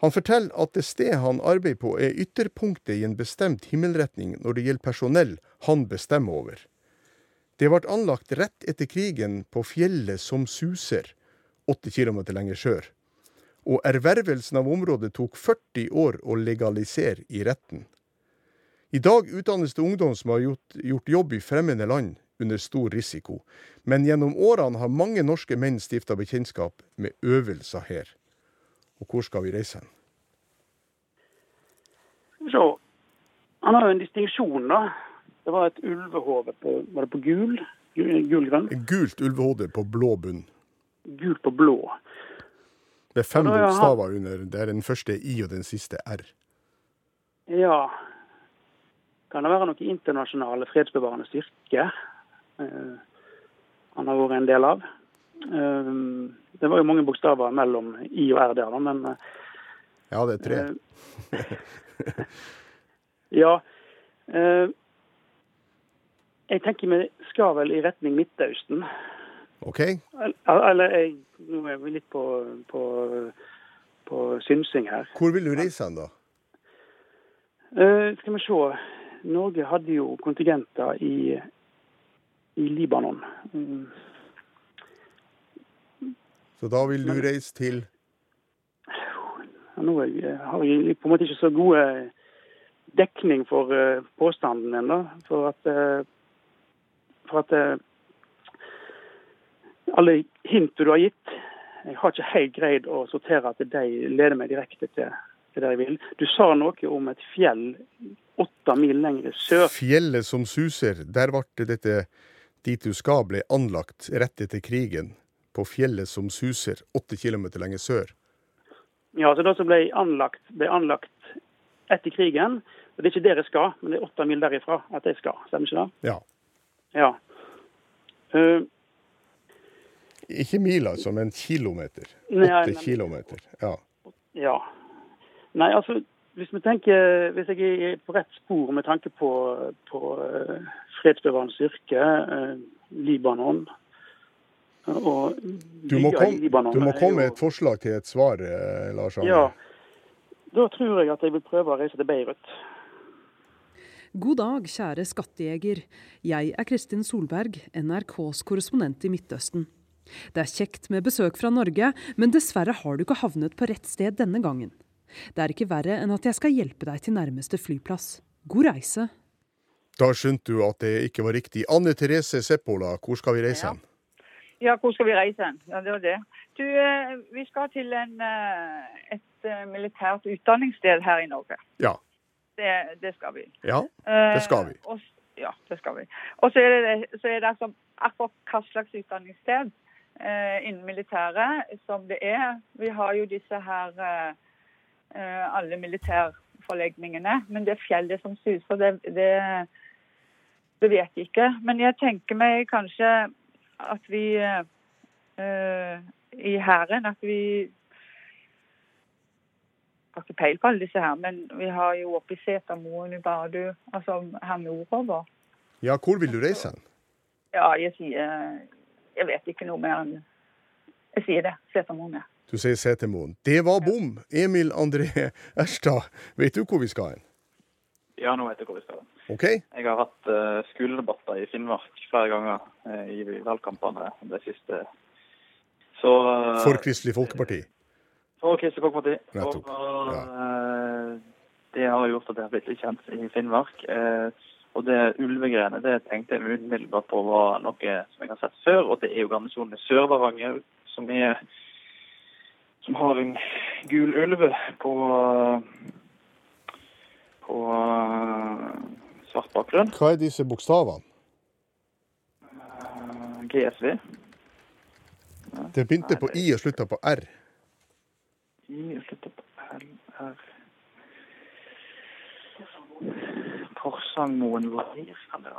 Han forteller at det sted han arbeider på er ytterpunktet i en bestemt himmelretning når det gjelder personell han bestemmer over. Det ble anlagt rett etter krigen på fjellet som suser, åtte kilometer lenger sør. Og ervervelsen av området tok 40 år å legalisere i retten. I dag utdannes det ungdom som har gjort, gjort jobb i fremmede land under stor risiko, men gjennom årene har mange norske menn stifta bekjentskap med øvelser her. Og hvor skal vi reise hen? Se. Han har jo en distinksjon, da. Det var et ulvehode på Var det på gul? Gul grønn? Gult ulvehode på blå bunn. Gult på blå. Det er fem bokstaver under. Det er den første I og den siste R. Ja Kan det være noe internasjonale fredsbevarende styrke eh, han har vært en del av? Eh, det var jo mange bokstaver mellom I og R der, men eh, Ja, det er tre. Eh, ja. Eh, jeg tenker vi skal vel i retning Midtøsten. OK? Eller, jeg, nå er vi litt på, på, på synsing her. Hvor vil du reise hen, da? Eh, skal vi se. Norge hadde jo kontingenter i, i Libanon. Mm. Så da vil du reise til Nå har jeg på en måte ikke så gode dekning for eh, påstanden ennå. For at, eh, for at eh, alle hintene du har gitt, jeg har ikke helt greid å sortere at de leder meg direkte til, til det jeg vil. Du sa noe om et fjell åtte mil lenger sør. Fjellet som suser. Der ble dette dit du skal, ble anlagt rett etter krigen. På fjellet som suser, åtte kilometer lenger sør. Ja, så Det som ble anlagt, ble anlagt etter krigen. og Det er ikke der jeg skal, men det er åtte mil derifra at jeg skal. Stemmer ikke det? Ja. Ja. Uh, Ikke mil, altså, men kilometer. Åtte kilometer. Ja. Ja. Nei, altså, hvis vi tenker, hvis jeg er på rett spor med tanke på, på uh, fredsbevarende styrke, eh, Libanon og Du, må kom, Libanon du må komme med et forslag til et svar, eh, Lars Arne. Ja. Da tror jeg at jeg vil prøve å reise til Beirut. God dag, kjære skattejeger. Jeg er Kristin Solberg, NRKs korrespondent i Midtøsten. Det er kjekt med besøk fra Norge, men dessverre har du ikke havnet på rett sted denne gangen. Det er ikke verre enn at jeg skal hjelpe deg til nærmeste flyplass. God reise. Da skjønte du at det ikke var riktig. Anne Therese Seppola, hvor skal vi reise Ja. hen? Ja, hvor skal vi reise hen? Ja, det var det. Du, eh, vi skal til en, eh, et eh, militært utdanningssted her i Norge. Ja. Det, det skal vi. Ja, det skal vi. Og, ja, det skal vi. Og så er det, så er det altså akkurat hva slags utdanningssted eh, innen militæret som det er. Vi har jo disse her alle militærforlegningene, men det fjellet som suser, det, det, det vet jeg ikke. Men jeg tenker meg kanskje at vi eh, eh, i Hæren at vi har ikke peil på alle disse her, men vi har jo oppe i Setermoen i Bardu, altså her nordover. Ja, hvor vil du reise hen? Ja, jeg sier Jeg vet ikke noe mer enn Jeg sier det. Setermoen, ja. Du sier Setermoen. Det var bom! Emil André Erstad, vet du hvor vi skal hen? Ja, nå vet jeg hvor vi skal. OK? Jeg har hatt uh, skoledebatter i Finnmark flere ganger uh, i valgkampene det siste. Så uh, For Kristelig Folkeparti. For Kristelig Folkeparti. Og, ja. det har gjort at jeg har blitt litt kjent i Finnmark. Og det ulvegreiene det tenkte jeg umiddelbart på var noe som jeg har sett før. Og det er jo garnisonen i Sør-Varanger som er som har en gul ulv på på eh, svart bakgrunn. Hva er disse bokstavene? Eh, GSV. Det begynte på I og slutta på R. I og slutta på L, R Porsangmoen Leir, kan det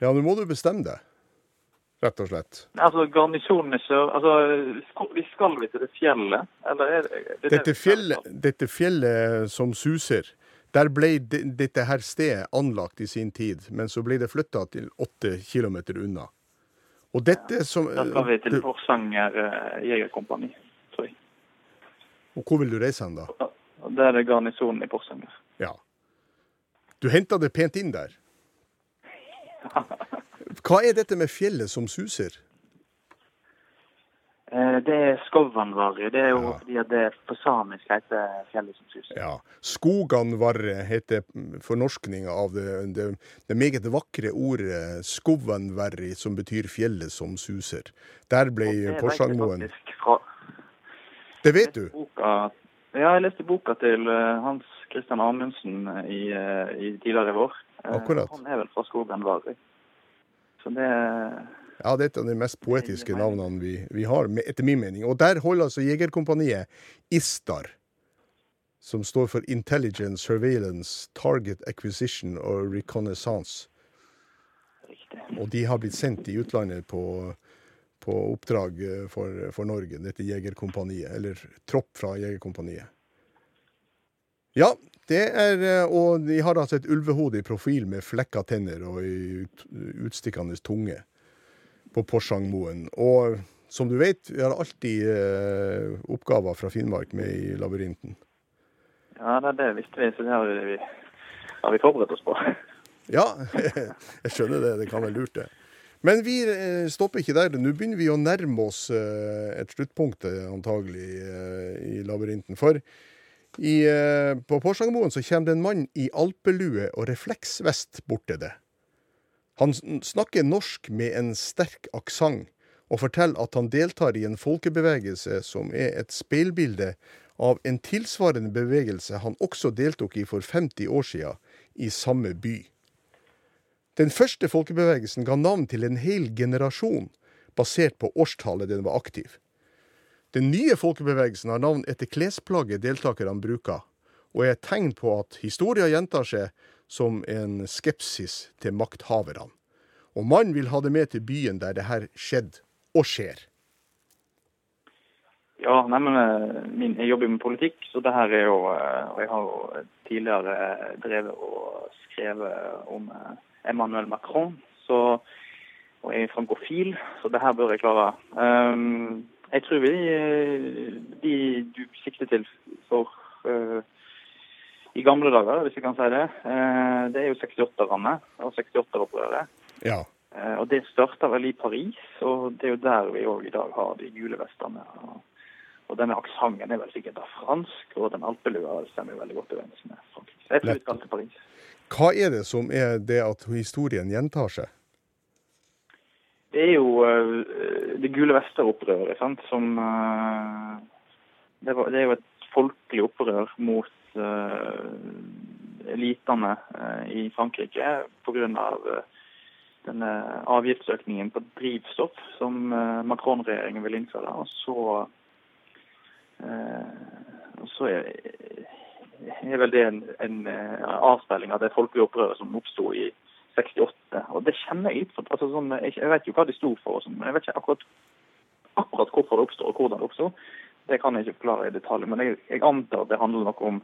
Ja, nå må du bestemme deg, rett og slett. Altså, garnisonen er sør Altså, vi skal vi til det fjellet, eller er det, det, det Dette fjellet, dette fjellet som suser, der ble de, dette her stedet anlagt i sin tid, men så ble det flytta til åtte kilometer unna. Og dette som Da skal vi til det- Porsanger eh, jegerkompani, tror jeg. Og hvor vil du reise hen, da? Der er garnisonen i Porsanger. Ja. Du henta det pent inn der. Hva er dette med fjellet som suser? Eh, Det er Skovanvarre. Det er jo Ja. fordi at det på samisk heter fjellet som suser. Ja. Skoganvarre heter fornorskninga av det, det, det meget vakre ordet skovanverri, som betyr fjellet som suser. Der ble Porsangmoen fra- Det vet du? boka, ja, jeg leste boka til eh, Hans Christian Amundsen i, eh, i tidligere i vår. Akkurat. Han er vel fra skogen Varg. Så det Ja, det er et av de mest poetiske navnene vi, vi har, etter min mening. Og der holder altså Jegerkompaniet ISTAR, som står for Intelligence, Surveillance, Target Acquisition og Reconnaissance. riktig. Og de har blitt sendt i utlandet på, på oppdrag eh, for, for Norge, dette jegerkompaniet, eller tropp fra jegerkompaniet. Ja, det er eh, Og de har altså et ulvehode i profil med flekka tenner og utstikkende tunge på Porsangmoen. Og som du vet, vi har alltid eh, oppgaver fra Finnmark med i labyrinten. Ja, det, det visste vi, så det har vi, har vi forberedt oss på. Ja, jeg skjønner det. Det kan være lurt, det. Men vi eh, stopper ikke der. Nå begynner vi å nærme oss et sluttpunkt, antagelig, i labyrinten. For i, eh, på Porsangmoen så kommer det en mann i alpelue og refleksvest bort til det. Han snakker norsk med en sterk aksent, og forteller at han deltar i en folkebevegelse som er et speilbilde av en tilsvarende bevegelse han også deltok i for 50 år siden, i samme by. Den første folkebevegelsen ga navn til en hel generasjon, basert på årstallet den var aktiv. Den nye folkebevegelsen har navn etter klesplagget deltakerne bruker, og er et tegn på at historien gjentar seg som en skepsis til makthaverne. Og mannen vil ha det med til byen der det her skjedde, og skjer. Ja, nei, eh, jeg jobber med politikk, så det her er jo eh, Og jeg har jo tidligere drevet og skrevet om eh, Emmanuel Macron, så og jeg er frankofil, så det her bør jeg klare. Um, jeg tror vi, eh, de du sikter til for uh, i gamle dager, hvis vi kan si det, uh, det er jo 68-erne og 68-opprøret. Ja. Uh, Og det starta vel i Paris, og det er jo der vi òg i dag har de gule vestene. Og, og denne aksenten er vel sikkert da fransk, og den alpelua stemmer veldig godt overens med fransk. Jeg tror vi skal til Paris. Hva er det som er det at historien gjentar seg? Det er jo uh, det gule vester-opprøret, sant, som uh, det, var, det er jo et folkelig opprør mot uh, elitene uh, i Frankrike pga. Uh, denne avgiftsøkningen på drivstoff som Macron-regjeringen vil innføre. Og så, og så er, er vel det en, en avspeiling av det folkelige opprøret som oppsto i 68. Og det kjenner jeg litt for. Altså, sånn, jeg, vet jo hva de sto for, sånn, men jeg vet ikke akkurat, akkurat hvorfor det oppstår og hvordan det oppstår. Det kan jeg ikke forklare i detalj, men jeg, jeg antar at det handler noe om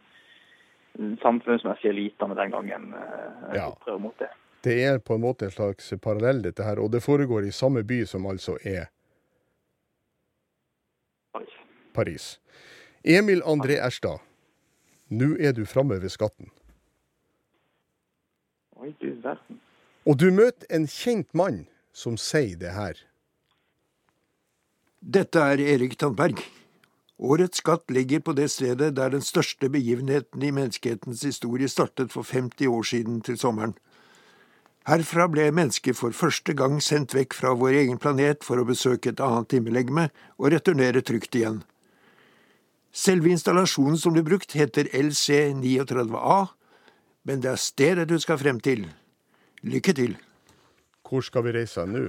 samfunnsmessige elitene den gangen. eh, Ja. opprør mot det. Det er på en måte en slags parallell, dette her, og det foregår i samme by som altså er Paris. Paris. Emil André Erstad, nå er du framme ved skatten. Oi, du verden. Og du møter en kjent mann som sier det her. Dette er Erik Tandberg. Årets skatt ligger på det stedet der den største begivenheten i menneskehetens historie startet for 50 år siden til sommeren. Herfra ble mennesket for første gang sendt vekk fra vår egen planet for å besøke et annet himmellegeme og returnere trygt igjen. Selve installasjonen som ble brukt, heter LC39A, men det er stedet du skal frem til. Lykke til. Hvor skal vi reise nå?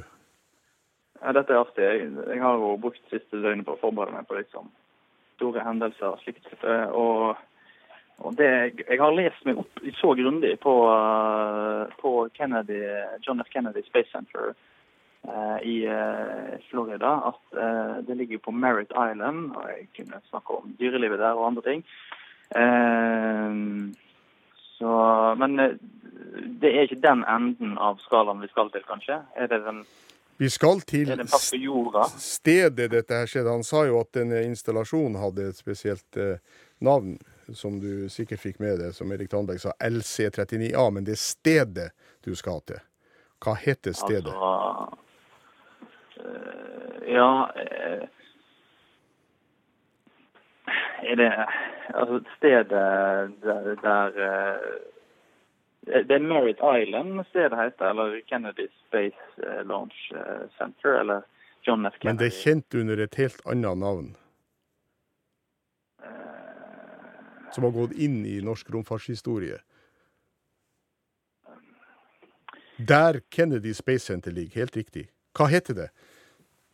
Ja, dette er artig. Jeg, jeg har jo brukt siste døgnet på å forberede meg på liksom store hendelser og slikt. Eh, Og, og det, jeg har lest meg opp så grundig på, eh, på Kennedy, John F. Kennedy Space Center eh, i Florida at eh, det ligger på Merritt Island, og jeg kunne snakke om dyrelivet der og andre ting. Eh, så, men det er ikke den enden av skalaen vi skal til, kanskje? Er det den Vi skal til stedet dette her skjedde. Han sa jo at denne installasjonen hadde et spesielt eh, navn, som du sikkert fikk med deg, som Erik Tandberg sa, LC39A, men det er stedet du skal til. Hva heter stedet? Altså eh, Ja eh, Er det Altså stedet der, der eh, Det er Merritt Island stedet heter, eller Kennedy Space eh, Launch eh, Center, eller John F. Men det er kjent under et helt annet navn, som har gått inn i norsk romfartshistorie. Der Kennedy Space Center ligger, helt riktig. Hva heter det?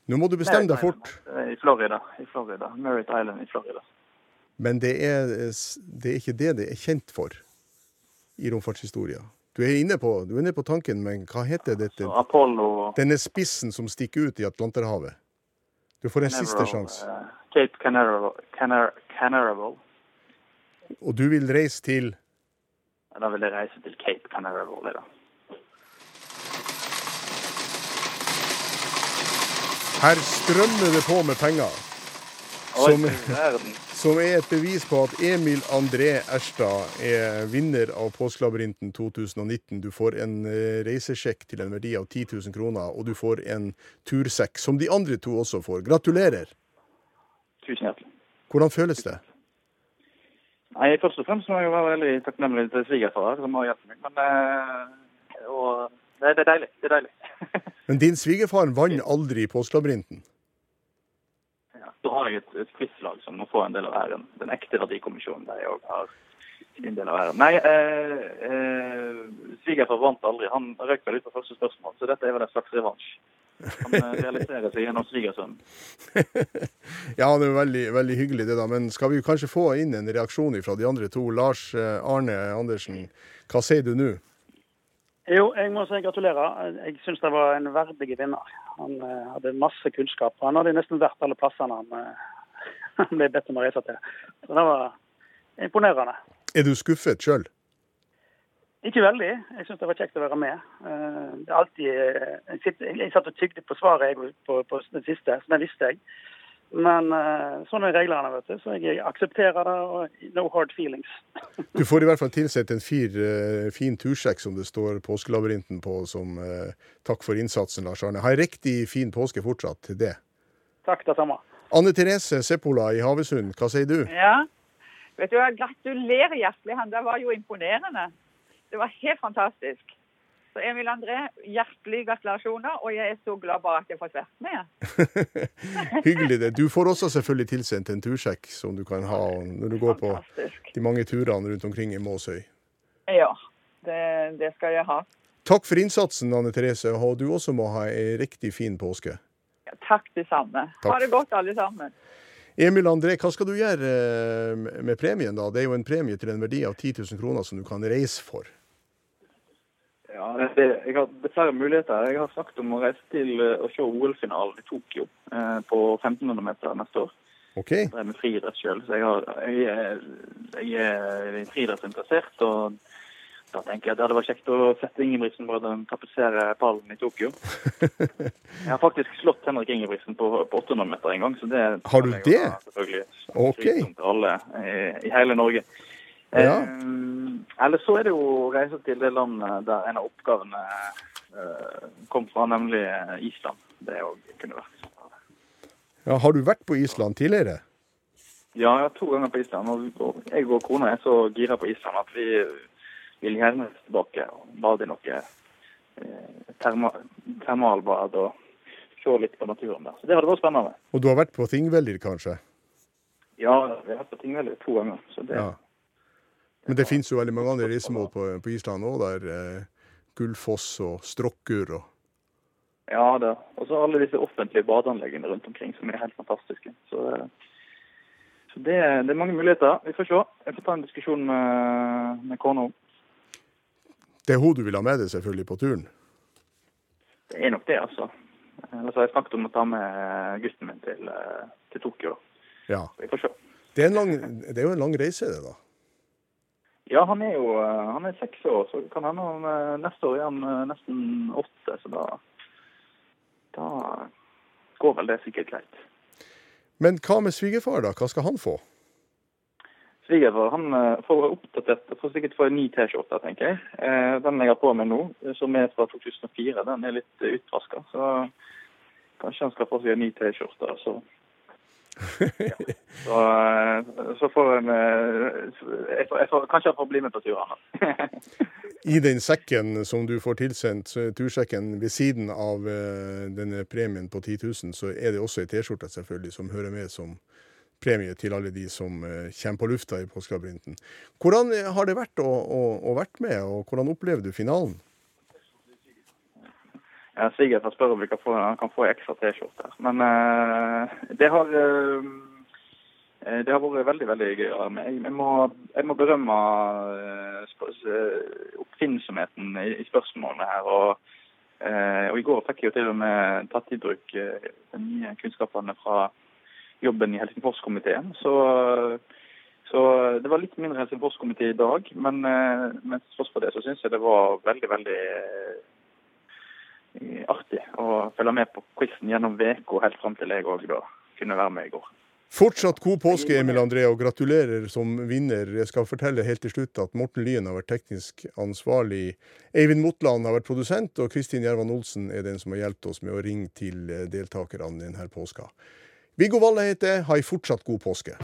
Nå må du bestemme deg fort. Eh, I Florida. I Florida. Merritt Island i Florida. Men det er, det er ikke det det er kjent for i romfartshistoria. Du er inne på, du er inne på tanken, men hva heter dette? Apollo Denne spissen som stikker ut i Atlanterhavet. Du får en siste Canaveral, sjanse. Uh, Cape Canaveral, Canar Canaveral. Og du vil reise til Da vil jeg reise til Cape Canaveral. da. Her strømmer det på med penger. Som- som er et bevis på at Emil André Erstad er vinner av Påskelabyrinten 2019. Du får en eh, reisesjekk til en verdi av 10 000 kroner, og du får en tursekk, som de andre to også får. Gratulerer. Tusen hjertelig. Hvordan føles det? Nei, Først og fremst må jeg være veldig takknemlig til svigerfar, som har hjulpet meg. Men eh, og, det, det er deilig. Det er deilig. Men din svigerfar vant aldri Påskelabyrinten. Da har jeg et, et quizlag som må få en del av æren. Den ekte verdikommisjonen der jeg òg har sin del av æren. Nei, eh, eh, svigerfar vant aldri. Han røk vel ut på første spørsmål, så dette er vel en slags revansj. Han eh, realiserer seg gjennom svigersønnen. Ja, det er veldig, veldig hyggelig det, da. Men skal vi kanskje få inn en reaksjon fra de andre to? Lars eh, Arne Andersen, hva sier du nå? Jo, jeg må si gratulerer. Jeg syns det var en verdig vinner. Han eh, hadde masse kunnskap. Han hadde nesten vært alle plassene han, eh, han ble bedt om å reise til. Så det var imponerende. Er du skuffet sjøl? Ikke veldig. Jeg syns det var kjekt å være med. Eh, Det er alltid, jeg, sitter, jeg satt og tygde på svaret jeg, på, på den siste, så den visste jeg. Men sånn er reglene, vet du. Så jeg aksepterer det. og No hard feelings. Du får i hvert fall tilsett en fir, eh, fin tursjekk som det står Påskelabyrinten på, som eh, takk for innsatsen, Lars Arne. Ha en riktig fin påske fortsatt til det. Takk, det samme. Anne Therese Seppola i Havøysund, hva sier du? Ja. Vet du, jeg Gratulerer hjertelig. Han der var jo imponerende. Det var helt fantastisk. Så Emil André, hjertelig gratulasjoner. Og jeg er så glad bare at jeg har fått vært med. Hyggelig det. Du får også selvfølgelig tilsendt en tursjekk som du kan ha når du går på de mange turene rundt omkring i Måsøy. Ja, det, det skal jeg ha. Takk for innsatsen, Anne Therese, og du også må ha ei riktig fin påske. Ja, Takk det samme. Takk. Ha det godt, alle sammen. Emil André, hva skal du gjøre eh, med premien, da? Det er jo en premie til en verdi av 10 000 kroner som du kan reise for. Ja, det, jeg har er flere muligheter. Jeg har snakket om å reise til eh, å se OL-finalen i Tokyo eh, på 1500 meter neste år. Okay. Jeg er med friidrett sjøl, så jeg, har, jeg, er- jeg er friidrettsinteressert. Og da tenker jeg at det hadde vært kjekt å sette Ingebrigtsen på den tapetsere pallen i Tokyo. Jeg har faktisk slått Henrik Ingebrigtsen på, på 800 meter en gang, så det Har du det? ha, Selvfølgelig. Ok. Til alle i, i hele Norge. Ja. Eh, eller så er det jo å reise til det landet der en av oppgavene eh, kom fra, nemlig eh, Island. Det òg kunne vært. Ja, har du vært på Island tidligere? Ja, jeg har to ganger på Island. Og, jeg og kona er så gira på Island at vi vil gjerne tilbake og bade i noe eh, terma, termalbad og se litt på naturen der. Så det hadde vært spennende. Og du har vært på Thingvellir, kanskje? Ja, vi har vært på Tingvelli to ganger. Så det, Ja. Men det finnes jo veldig mange andre reisemål på, på Island òg, der eh, Gullfoss og Strokkur og Ja, det. Og så alle disse offentlige badeanleggene rundt omkring som er helt fantastiske. Så, eh, så det, det er mange muligheter. Vi får se. Jeg får ta en diskusjon med, med kona. Det er hun du vil ha med deg selvfølgelig på turen? Det er nok det, altså. Ellers har jeg snakket om å ta med gutten min til, eh, til Tokyo. Ja. Vi får se. Det er, en lang, det er jo en lang reise, det, da. Ja, han er jo eh, han er seks år, så kan hende han eh, neste år er han eh, nesten åtte. Så da, da går vel det sikkert greit. Men hva med svigerfar, da? Hva skal han få? Svigerfar han får oppdatert får sikkert få en ny T-skjorte, tenker jeg. Den jeg har på meg nå, som er fra 2004, den er litt utvaska. Så kanskje han skal få seg en ny T-skjorte. Så. Ja. Så, eh, så får en jeg får, jeg får, Kanskje han får bli med på turen. I den sekken som du får tilsendt, tursekken ved siden av eh, denne premien på 10 000, så er det også ei T-skjorte selvfølgelig som hører med som premie til alle de som eh, kommer på lufta i Påskelabyrinten. Hvordan har det vært å, å, å vært med, og hvordan opplever du finalen? Svigerfar spør om vi kan få, han kan få ekstra T-skjorte. Men eh, det har eh, eh, det har vært veldig veldig gøy. Jeg, må, jeg må berømme oppfinnsomheten i, spørsmålene her. Og, og I går fikk jeg jo til og med tatt i bruk de nye kunnskapene fra jobben i Helsingforskomiteen. Så, så det var litt mindre Helsingforskomité i dag. Men, men tross for det så syns jeg det var veldig, veldig artig å følge med på quizen gjennom uka helt fram til jeg òg kunne være med i går. Fortsatt god påske, Emil André, og gratulerer som vinner. Jeg skal fortelle helt til slutt at Morten Lyen har vært teknisk ansvarlig. Eivind Motland har vært produsent, og Kristin Gjervan Olsen er den som har hjulpet oss med å ringe til deltakerne denne påska. Viggo Valle heter jeg. Ha ei fortsatt god påske.